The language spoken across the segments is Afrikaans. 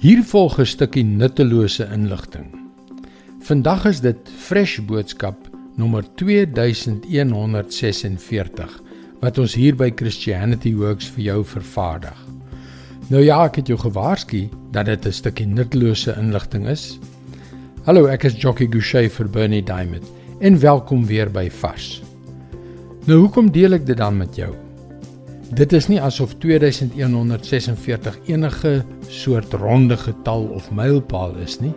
Hier volg 'n stukkie nuttelose inligting. Vandag is dit Fresh Boodskap nommer 2146 wat ons hier by Christianity Works vir jou vervaardig. Nou ja, ek het jou gewaarsku dat dit 'n stukkie nuttelose inligting is. Hallo, ek is Jockey Gouchee vir Bernie Diamond en welkom weer by Vars. Nou hoekom deel ek dit dan met jou? Dit is nie asof 2146 enige soort ronde getal of mylpaal is nie.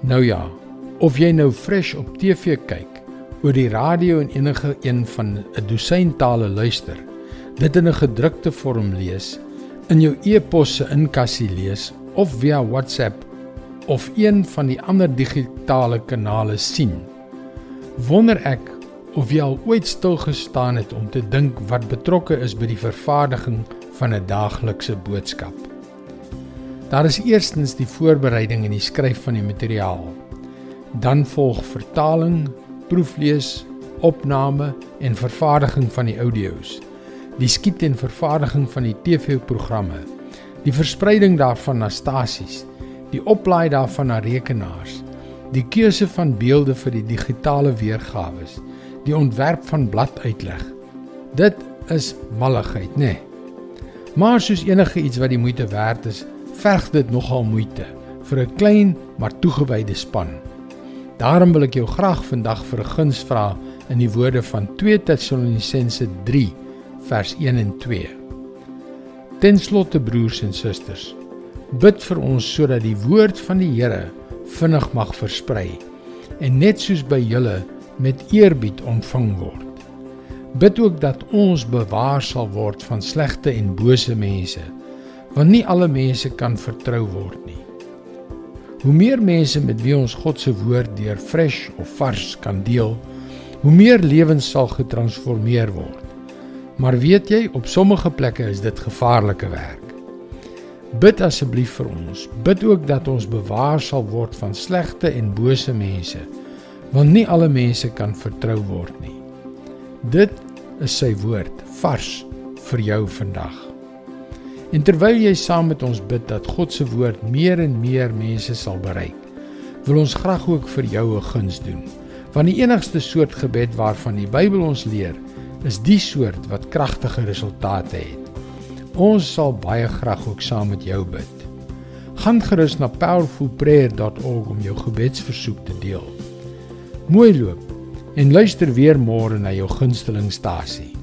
Nou ja, of jy nou fresh op TV kyk, oor die radio en enige een van 'n dosyn tale luister, dit in 'n gedrukte vorm lees, in jou e-posse inkassie lees of via WhatsApp of een van die ander digitale kanale sien. Wonder ek of jy al ooit stil gestaan het om te dink wat betrokke is by die vervaardiging van 'n daaglikse boodskap. Daar is eerstens die voorbereiding en die skryf van die materiaal. Dan volg vertaling, proeflees, opname en vervaardiging van die audio's. Die skiet en vervaardiging van die TV-programme. Die verspreiding daarvan na stasies. Die oplaai daarvan na rekenaars. Die keuse van beelde vir die digitale weergawe die ontwerp van bladuitleg. Dit is malligheid, nê? Nee. Maar soos enige iets wat die moeite werd is, verg dit nogal moeite vir 'n klein maar toegewyde span. Daarom wil ek jou graag vandag vir 'n guns vra in die woorde van 2 Tessalonisense 3 vers 1 en 2. Ten slotte broers en susters, bid vir ons sodat die woord van die Here vinnig mag versprei en net soos by julle met eerbied ontvang word. Bid ook dat ons bewaar sal word van slegte en bose mense, want nie alle mense kan vertrou word nie. Hoe meer mense met wie ons God se woord deur fresh of vars kan deel, hoe meer lewens sal getransformeer word. Maar weet jy, op sommige plekke is dit gevaarlike werk. Bid asseblief vir ons. Bid ook dat ons bewaar sal word van slegte en bose mense want nie alle mense kan vertrou word nie. Dit is sy woord vars vir jou vandag. En terwyl jy saam met ons bid dat God se woord meer en meer mense sal bereik, wil ons graag ook vir jou 'n guns doen. Want die enigste soort gebed waarvan die Bybel ons leer, is die soort wat kragtige resultate het. Ons sal baie graag ook saam met jou bid. Gaan gerus na powerfulprayer.org om jou gebedsversoek te deel. Mooi loop en luister weer môre na jou gunstelingstasie.